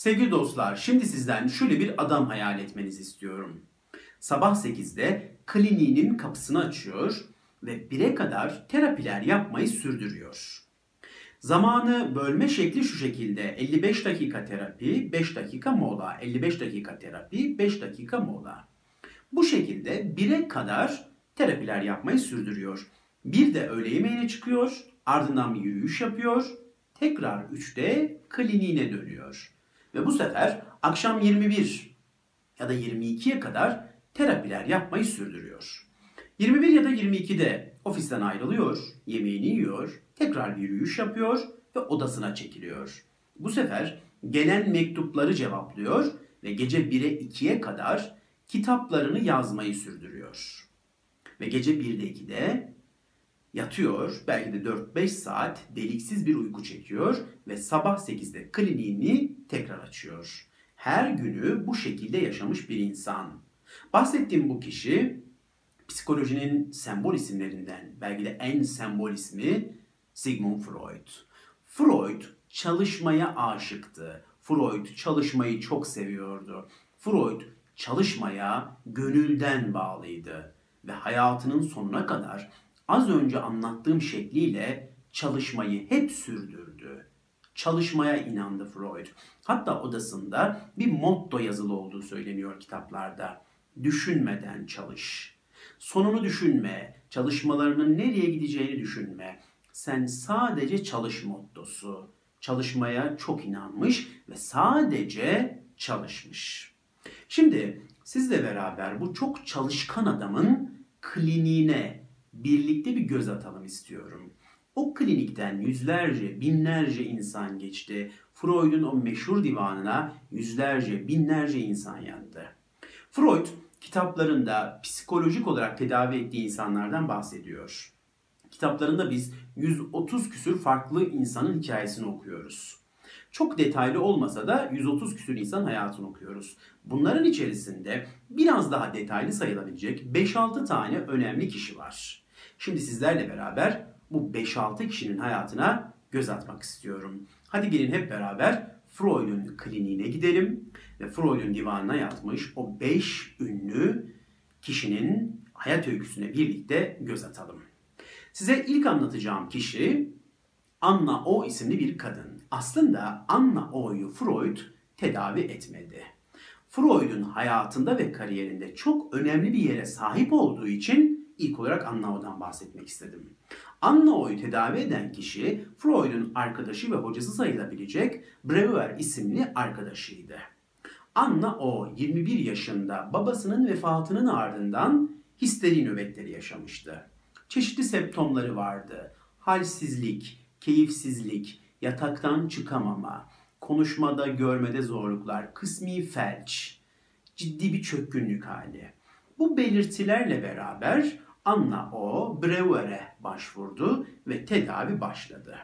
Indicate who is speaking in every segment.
Speaker 1: Sevgili dostlar, şimdi sizden şöyle bir adam hayal etmenizi istiyorum. Sabah 8'de kliniğinin kapısını açıyor ve 1'e kadar terapiler yapmayı sürdürüyor. Zamanı bölme şekli şu şekilde. 55 dakika terapi, 5 dakika mola. 55 dakika terapi, 5 dakika mola. Bu şekilde 1'e kadar terapiler yapmayı sürdürüyor. Bir de öğle yemeğine çıkıyor, ardından bir yürüyüş yapıyor, tekrar 3'te kliniğine dönüyor. Ve bu sefer akşam 21 ya da 22'ye kadar terapiler yapmayı sürdürüyor. 21 ya da 22'de ofisten ayrılıyor, yemeğini yiyor, tekrar bir yürüyüş yapıyor ve odasına çekiliyor. Bu sefer gelen mektupları cevaplıyor ve gece 1'e 2'ye kadar kitaplarını yazmayı sürdürüyor. Ve gece 1'de 2'de yatıyor, belki de 4-5 saat deliksiz bir uyku çekiyor ve sabah 8'de kliniğini tekrar açıyor. Her günü bu şekilde yaşamış bir insan. Bahsettiğim bu kişi psikolojinin sembol isimlerinden belki de en sembol ismi Sigmund Freud. Freud çalışmaya aşıktı. Freud çalışmayı çok seviyordu. Freud çalışmaya gönülden bağlıydı ve hayatının sonuna kadar az önce anlattığım şekliyle çalışmayı hep sürdürdü. Çalışmaya inandı Freud. Hatta odasında bir motto yazılı olduğu söyleniyor kitaplarda. Düşünmeden çalış. Sonunu düşünme, çalışmalarının nereye gideceğini düşünme. Sen sadece çalış mottosu. Çalışmaya çok inanmış ve sadece çalışmış. Şimdi sizle beraber bu çok çalışkan adamın kliniğine birlikte bir göz atalım istiyorum. O klinikten yüzlerce, binlerce insan geçti. Freud'un o meşhur divanına yüzlerce, binlerce insan yandı. Freud kitaplarında psikolojik olarak tedavi ettiği insanlardan bahsediyor. Kitaplarında biz 130 küsür farklı insanın hikayesini okuyoruz. Çok detaylı olmasa da 130 küsür insan hayatını okuyoruz. Bunların içerisinde biraz daha detaylı sayılabilecek 5-6 tane önemli kişi var. Şimdi sizlerle beraber bu 5-6 kişinin hayatına göz atmak istiyorum. Hadi gelin hep beraber Freud'un kliniğine gidelim ve Freud'un divanına yatmış o 5 ünlü kişinin hayat öyküsüne birlikte göz atalım. Size ilk anlatacağım kişi Anna O isimli bir kadın. Aslında Anna O'yu Freud tedavi etmedi. Freud'un hayatında ve kariyerinde çok önemli bir yere sahip olduğu için ilk olarak Anna O'dan bahsetmek istedim. Anna O'yu tedavi eden kişi Freud'un arkadaşı ve hocası sayılabilecek Breuer isimli arkadaşıydı. Anna O 21 yaşında babasının vefatının ardından histeri nöbetleri yaşamıştı. Çeşitli septomları vardı. Halsizlik, keyifsizlik, yataktan çıkamama, konuşmada görmede zorluklar, kısmi felç, ciddi bir çökkünlük hali. Bu belirtilerle beraber Anna O Breuer'e başvurdu ve tedavi başladı.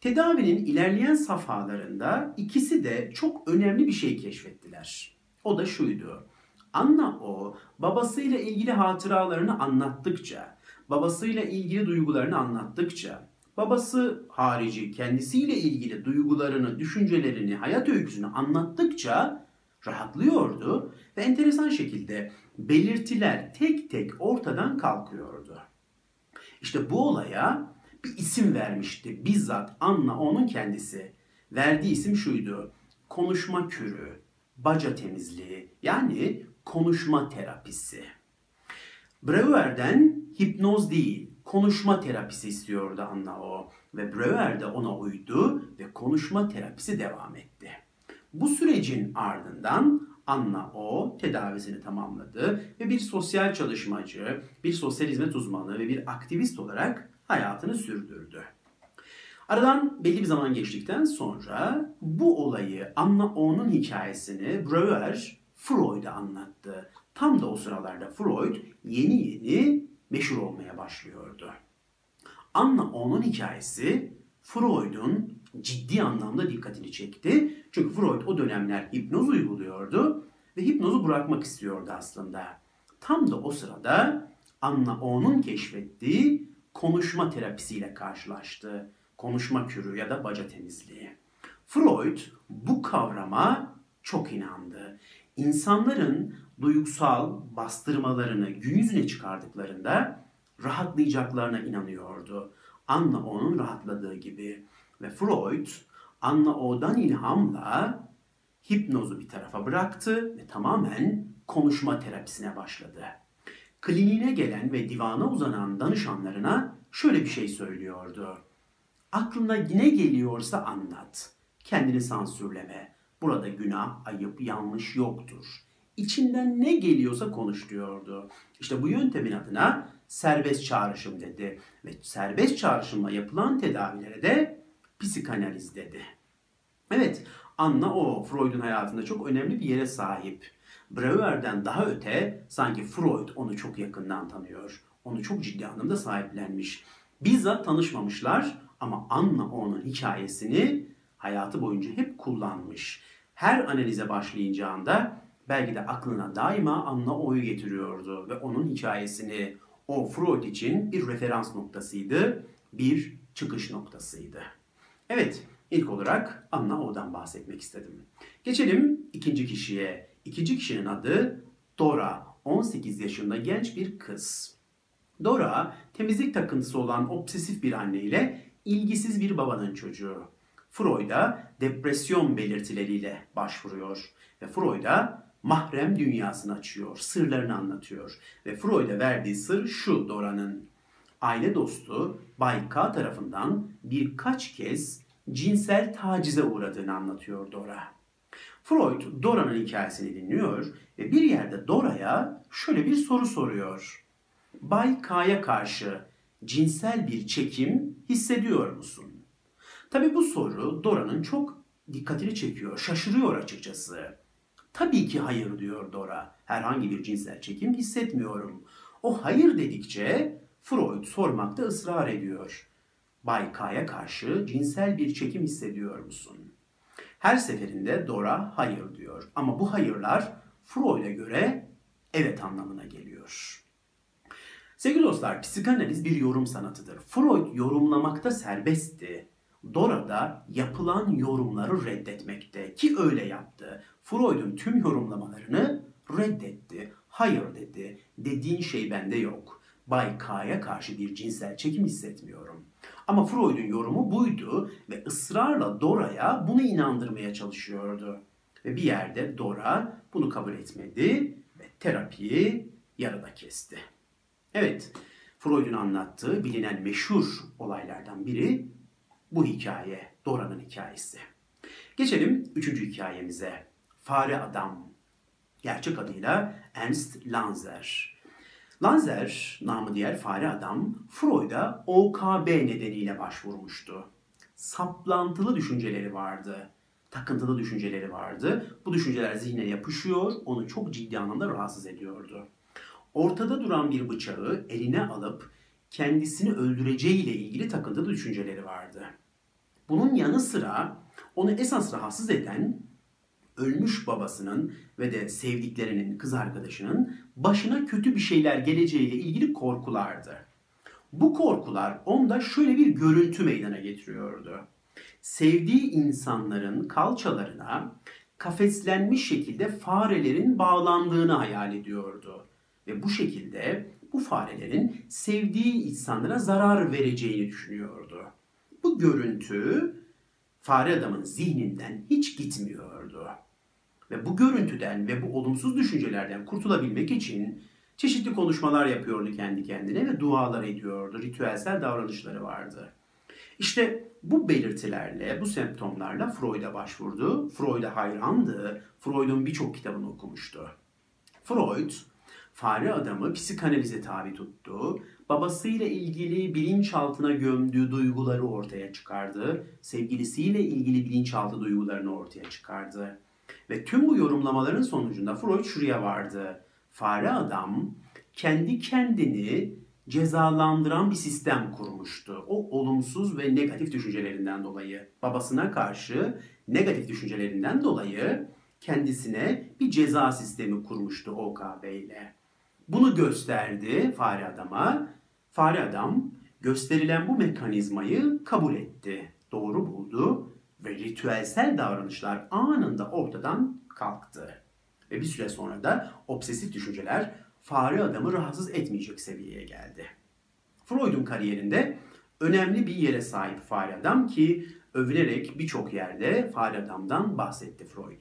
Speaker 1: Tedavinin ilerleyen safhalarında ikisi de çok önemli bir şey keşfettiler. O da şuydu. Anna O babasıyla ilgili hatıralarını anlattıkça, babasıyla ilgili duygularını anlattıkça, babası harici kendisiyle ilgili duygularını, düşüncelerini, hayat öyküsünü anlattıkça rahatlıyordu ve enteresan şekilde belirtiler tek tek ortadan kalkıyordu. İşte bu olaya bir isim vermişti bizzat Anna onun kendisi. Verdiği isim şuydu. Konuşma kürü, baca temizliği yani konuşma terapisi. Breuer'den hipnoz değil, konuşma terapisi istiyordu Anna o ve Breuer de ona uydu ve konuşma terapisi devam etti. Bu sürecin ardından Anna O tedavisini tamamladı ve bir sosyal çalışmacı, bir sosyal hizmet uzmanı ve bir aktivist olarak hayatını sürdürdü. Aradan belli bir zaman geçtikten sonra bu olayı Anna O'nun hikayesini Breuer Freud'a anlattı. Tam da o sıralarda Freud yeni yeni meşhur olmaya başlıyordu. Anna O'nun hikayesi Freud'un ciddi anlamda dikkatini çekti. Çünkü Freud o dönemler hipnoz uyguluyordu ve hipnozu bırakmak istiyordu aslında. Tam da o sırada Anna O'nun keşfettiği konuşma terapisiyle karşılaştı. Konuşma kürü ya da baca temizliği. Freud bu kavrama çok inandı. İnsanların duygusal bastırmalarını gün yüzüne çıkardıklarında rahatlayacaklarına inanıyordu. Anna onun rahatladığı gibi. Ve Freud Anna O'dan ilhamla hipnozu bir tarafa bıraktı ve tamamen konuşma terapisine başladı. Kliniğine gelen ve divana uzanan danışanlarına şöyle bir şey söylüyordu. Aklına ne geliyorsa anlat. Kendini sansürleme. Burada günah, ayıp, yanlış yoktur. İçinden ne geliyorsa konuş diyordu. İşte bu yöntemin adına serbest çağrışım dedi. Ve serbest çağrışımla yapılan tedavilere de psikanaliz dedi. Evet, Anna o Freud'un hayatında çok önemli bir yere sahip. Breuer'den daha öte sanki Freud onu çok yakından tanıyor. Onu çok ciddi anlamda sahiplenmiş. Bizzat tanışmamışlar ama Anna onun hikayesini hayatı boyunca hep kullanmış. Her analize başlayacağında belki de aklına daima Anna O'yu getiriyordu ve onun hikayesini o Freud için bir referans noktasıydı, bir çıkış noktasıydı. Evet, ilk olarak Anna O'dan bahsetmek istedim. Geçelim ikinci kişiye. İkinci kişinin adı Dora, 18 yaşında genç bir kız. Dora, temizlik takıntısı olan obsesif bir anne ile ilgisiz bir babanın çocuğu. Freud'a depresyon belirtileriyle başvuruyor ve Freud'a mahrem dünyasını açıyor, sırlarını anlatıyor. Ve Freud'a verdiği sır şu Dora'nın. Aile dostu Bay K tarafından birkaç kez cinsel tacize uğradığını anlatıyor Dora. Freud Dora'nın hikayesini dinliyor ve bir yerde Dora'ya şöyle bir soru soruyor. Bay K'ya karşı cinsel bir çekim hissediyor musun? Tabi bu soru Dora'nın çok dikkatini çekiyor, şaşırıyor açıkçası. Tabii ki hayır diyor Dora. Herhangi bir cinsel çekim hissetmiyorum. O hayır dedikçe Freud sormakta ısrar ediyor. Bay K'ya karşı cinsel bir çekim hissediyor musun? Her seferinde Dora hayır diyor. Ama bu hayırlar Freud'a göre evet anlamına geliyor. Sevgili dostlar, psikanaliz bir yorum sanatıdır. Freud yorumlamakta serbestti. Dora da yapılan yorumları reddetmekte ki öyle yaptı. Freud'un tüm yorumlamalarını reddetti. Hayır dedi. Dediğin şey bende yok. Bay K'ya karşı bir cinsel çekim hissetmiyorum. Ama Freud'un yorumu buydu ve ısrarla Dora'ya bunu inandırmaya çalışıyordu. Ve bir yerde Dora bunu kabul etmedi ve terapiyi yarıda kesti. Evet, Freud'un anlattığı bilinen meşhur olaylardan biri bu hikaye, Dora'nın hikayesi. Geçelim üçüncü hikayemize. Fare Adam. Gerçek adıyla Ernst Lanzer. Lanzer, namı diğer fare adam, Freud'a OKB nedeniyle başvurmuştu. Saplantılı düşünceleri vardı. Takıntılı düşünceleri vardı. Bu düşünceler zihne yapışıyor, onu çok ciddi anlamda rahatsız ediyordu. Ortada duran bir bıçağı eline alıp kendisini öldüreceğiyle ilgili takıntılı düşünceleri vardı. Bunun yanı sıra onu esas rahatsız eden ölmüş babasının ve de sevdiklerinin, kız arkadaşının başına kötü bir şeyler geleceğiyle ilgili korkulardı. Bu korkular onda şöyle bir görüntü meydana getiriyordu. Sevdiği insanların kalçalarına kafeslenmiş şekilde farelerin bağlandığını hayal ediyordu. Ve bu şekilde bu farelerin sevdiği insanlara zarar vereceğini düşünüyordu. Bu görüntü fare adamın zihninden hiç gitmiyordu. Ve bu görüntüden ve bu olumsuz düşüncelerden kurtulabilmek için çeşitli konuşmalar yapıyordu kendi kendine ve dualar ediyordu. Ritüelsel davranışları vardı. İşte bu belirtilerle, bu semptomlarla Freud'a başvurdu. Freud'a hayrandı. Freud'un birçok kitabını okumuştu. Freud, fare adamı psikanalize tabi tuttu. Babasıyla ilgili bilinçaltına gömdüğü duyguları ortaya çıkardı. Sevgilisiyle ilgili bilinçaltı duygularını ortaya çıkardı. Ve tüm bu yorumlamaların sonucunda Freud şuraya vardı. Fare adam kendi kendini cezalandıran bir sistem kurmuştu. O olumsuz ve negatif düşüncelerinden dolayı, babasına karşı negatif düşüncelerinden dolayı kendisine bir ceza sistemi kurmuştu OKB ile. Bunu gösterdi fare adama. Fare adam gösterilen bu mekanizmayı kabul etti. Doğru buldu ve ritüelsel davranışlar anında ortadan kalktı. Ve bir süre sonra da obsesif düşünceler fare adamı rahatsız etmeyecek seviyeye geldi. Freud'un kariyerinde önemli bir yere sahip fare adam ki övülerek birçok yerde fare adamdan bahsetti Freud.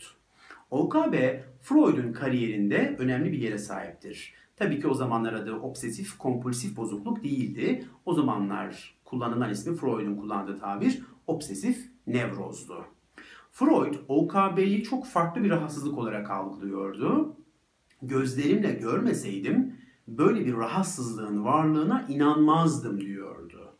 Speaker 1: OKB Freud'un kariyerinde önemli bir yere sahiptir. Tabii ki o zamanlar adı obsesif kompulsif bozukluk değildi. O zamanlar kullanılan ismi Freud'un kullandığı tabir obsesif nevrozdu. Freud OKB'yi çok farklı bir rahatsızlık olarak algılıyordu. Gözlerimle görmeseydim böyle bir rahatsızlığın varlığına inanmazdım diyordu.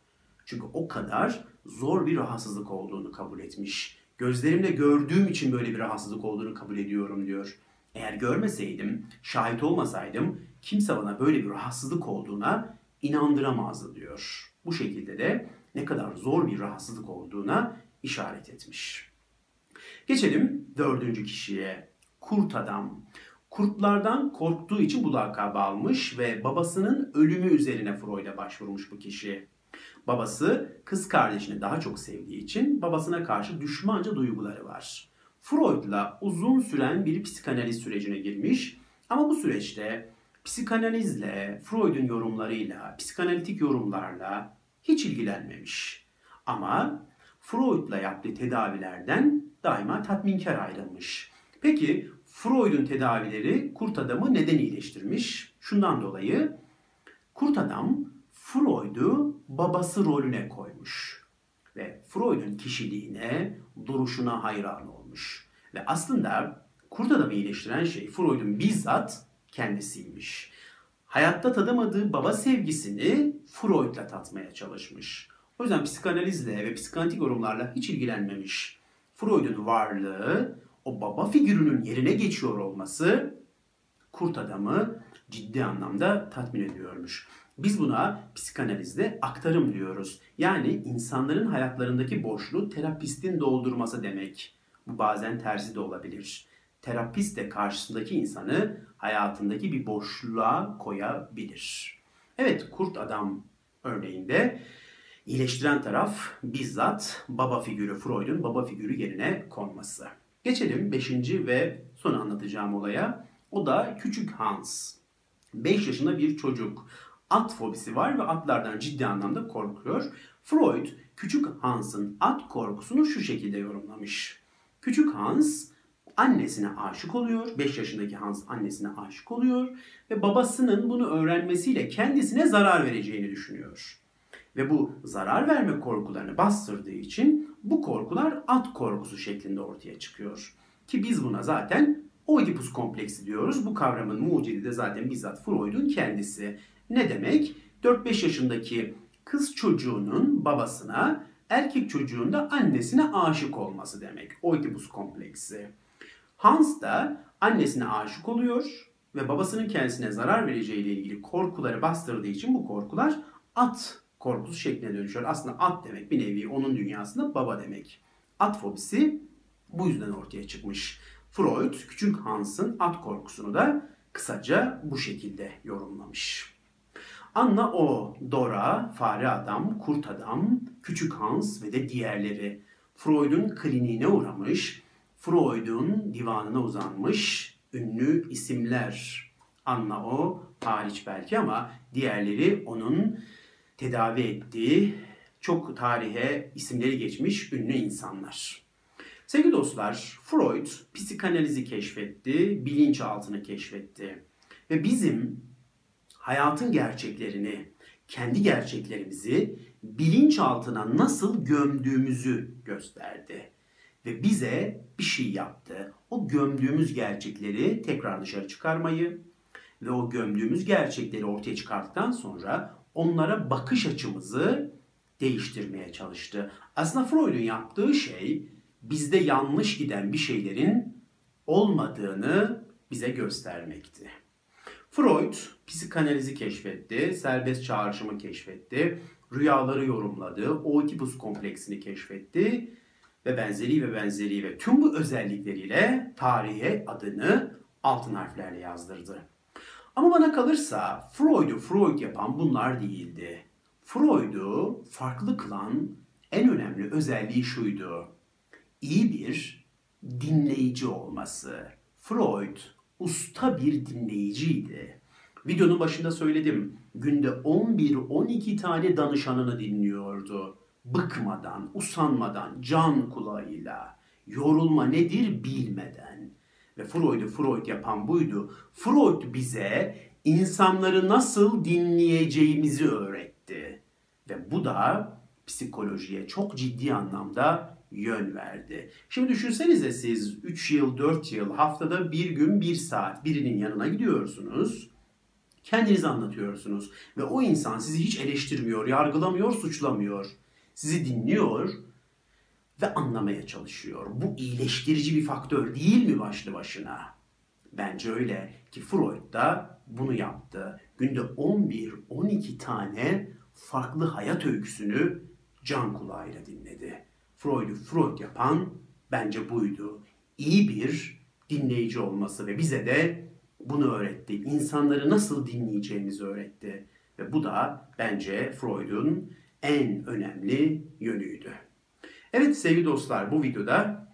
Speaker 1: Çünkü o kadar zor bir rahatsızlık olduğunu kabul etmiş. Gözlerimle gördüğüm için böyle bir rahatsızlık olduğunu kabul ediyorum diyor. Eğer görmeseydim, şahit olmasaydım kimse bana böyle bir rahatsızlık olduğuna inandıramazdı diyor. Bu şekilde de ne kadar zor bir rahatsızlık olduğuna işaret etmiş. Geçelim dördüncü kişiye. Kurt adam. Kurtlardan korktuğu için bu lakabı almış ve babasının ölümü üzerine Freud'a başvurmuş bu kişi. Babası kız kardeşini daha çok sevdiği için babasına karşı düşmanca duyguları var. Freud'la uzun süren bir psikanaliz sürecine girmiş ama bu süreçte psikanalizle, Freud'un yorumlarıyla, psikanalitik yorumlarla hiç ilgilenmemiş. Ama Freud'la yaptığı tedavilerden daima tatminkar ayrılmış. Peki Freud'un tedavileri kurt adamı neden iyileştirmiş? Şundan dolayı kurt adam Freud'u babası rolüne koymuş ve Freud'un kişiliğine, duruşuna hayran olmuş. Ve aslında kurt adamı iyileştiren şey Freud'un bizzat kendisiymiş. Hayatta tadamadığı baba sevgisini Freud'la tatmaya çalışmış. O yüzden psikanalizle ve psikanalitik yorumlarla hiç ilgilenmemiş. Freud'un varlığı, o baba figürünün yerine geçiyor olması kurt adamı ciddi anlamda tatmin ediyormuş. Biz buna psikanalizde aktarım diyoruz. Yani insanların hayatlarındaki boşluğu terapistin doldurması demek. Bu bazen tersi de olabilir. Terapist de karşısındaki insanı hayatındaki bir boşluğa koyabilir. Evet, kurt adam örneğinde iyileştiren taraf bizzat baba figürü Freud'un baba figürü yerine konması. Geçelim 5. ve son anlatacağım olaya. O da Küçük Hans. 5 yaşında bir çocuk. At fobisi var ve atlardan ciddi anlamda korkuyor. Freud Küçük Hans'ın at korkusunu şu şekilde yorumlamış. Küçük Hans annesine aşık oluyor. 5 yaşındaki Hans annesine aşık oluyor ve babasının bunu öğrenmesiyle kendisine zarar vereceğini düşünüyor. Ve bu zarar verme korkularını bastırdığı için bu korkular at korkusu şeklinde ortaya çıkıyor. Ki biz buna zaten Oedipus kompleksi diyoruz. Bu kavramın mucidi de zaten bizzat Freud'un kendisi. Ne demek? 4-5 yaşındaki kız çocuğunun babasına, erkek çocuğun da annesine aşık olması demek. Oedipus kompleksi. Hans da annesine aşık oluyor ve babasının kendisine zarar vereceği ile ilgili korkuları bastırdığı için bu korkular at korkusu şekline dönüşüyor. Aslında at demek bir nevi onun dünyasında baba demek. At fobisi bu yüzden ortaya çıkmış. Freud küçük Hans'ın at korkusunu da kısaca bu şekilde yorumlamış. Anna o, Dora, fare adam, kurt adam, küçük Hans ve de diğerleri Freud'un kliniğine uğramış, Freud'un divanına uzanmış ünlü isimler. Anna o hariç belki ama diğerleri onun tedavi ettiği çok tarihe isimleri geçmiş ünlü insanlar. Sevgili dostlar, Freud psikanalizi keşfetti, bilinçaltını keşfetti. Ve bizim hayatın gerçeklerini, kendi gerçeklerimizi bilinçaltına nasıl gömdüğümüzü gösterdi. Ve bize bir şey yaptı. O gömdüğümüz gerçekleri tekrar dışarı çıkarmayı ve o gömdüğümüz gerçekleri ortaya çıkarttıktan sonra onlara bakış açımızı değiştirmeye çalıştı. Aslında Freud'un yaptığı şey bizde yanlış giden bir şeylerin olmadığını bize göstermekti. Freud psikanalizi keşfetti, serbest çağrışımı keşfetti, rüyaları yorumladı, Oedipus kompleksini keşfetti ve benzeri ve benzeri ve tüm bu özellikleriyle tarihe adını altın harflerle yazdırdı. Ama bana kalırsa Freud'u Freud yapan bunlar değildi. Freud'u farklı kılan en önemli özelliği şuydu. iyi bir dinleyici olması. Freud usta bir dinleyiciydi. Videonun başında söyledim. Günde 11-12 tane danışanını dinliyordu. Bıkmadan, usanmadan, can kulağıyla. Yorulma nedir bilmeden. Ve Freud'u Freud yapan buydu. Freud bize insanları nasıl dinleyeceğimizi öğretti. Ve bu da psikolojiye çok ciddi anlamda yön verdi. Şimdi düşünsenize siz 3 yıl, 4 yıl, haftada bir gün, bir saat birinin yanına gidiyorsunuz. Kendinizi anlatıyorsunuz ve o insan sizi hiç eleştirmiyor, yargılamıyor, suçlamıyor. Sizi dinliyor ve anlamaya çalışıyor. Bu iyileştirici bir faktör değil mi başlı başına? Bence öyle ki Freud da bunu yaptı. Günde 11-12 tane farklı hayat öyküsünü can kulağıyla dinledi. Freud'u Freud yapan bence buydu. İyi bir dinleyici olması ve bize de bunu öğretti. İnsanları nasıl dinleyeceğimizi öğretti. Ve bu da bence Freud'un en önemli yönüydü. Evet sevgili dostlar bu videoda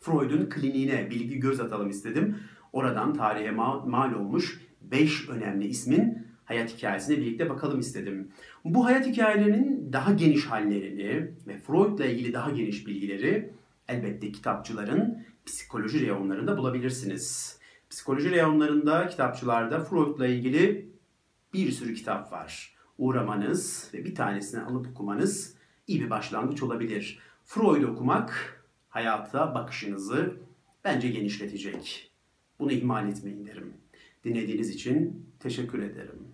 Speaker 1: Freud'un kliniğine bilgi göz atalım istedim. Oradan tarihe mal, olmuş 5 önemli ismin hayat hikayesine birlikte bakalım istedim. Bu hayat hikayelerinin daha geniş hallerini ve Freud'la ilgili daha geniş bilgileri elbette kitapçıların psikoloji reyonlarında bulabilirsiniz. Psikoloji reyonlarında, kitapçılarda Freud'la ilgili bir sürü kitap var. Uğramanız ve bir tanesini alıp okumanız iyi bir başlangıç olabilir. Freud okumak hayata bakışınızı bence genişletecek. Bunu ihmal etmeyin derim. Dinlediğiniz için teşekkür ederim.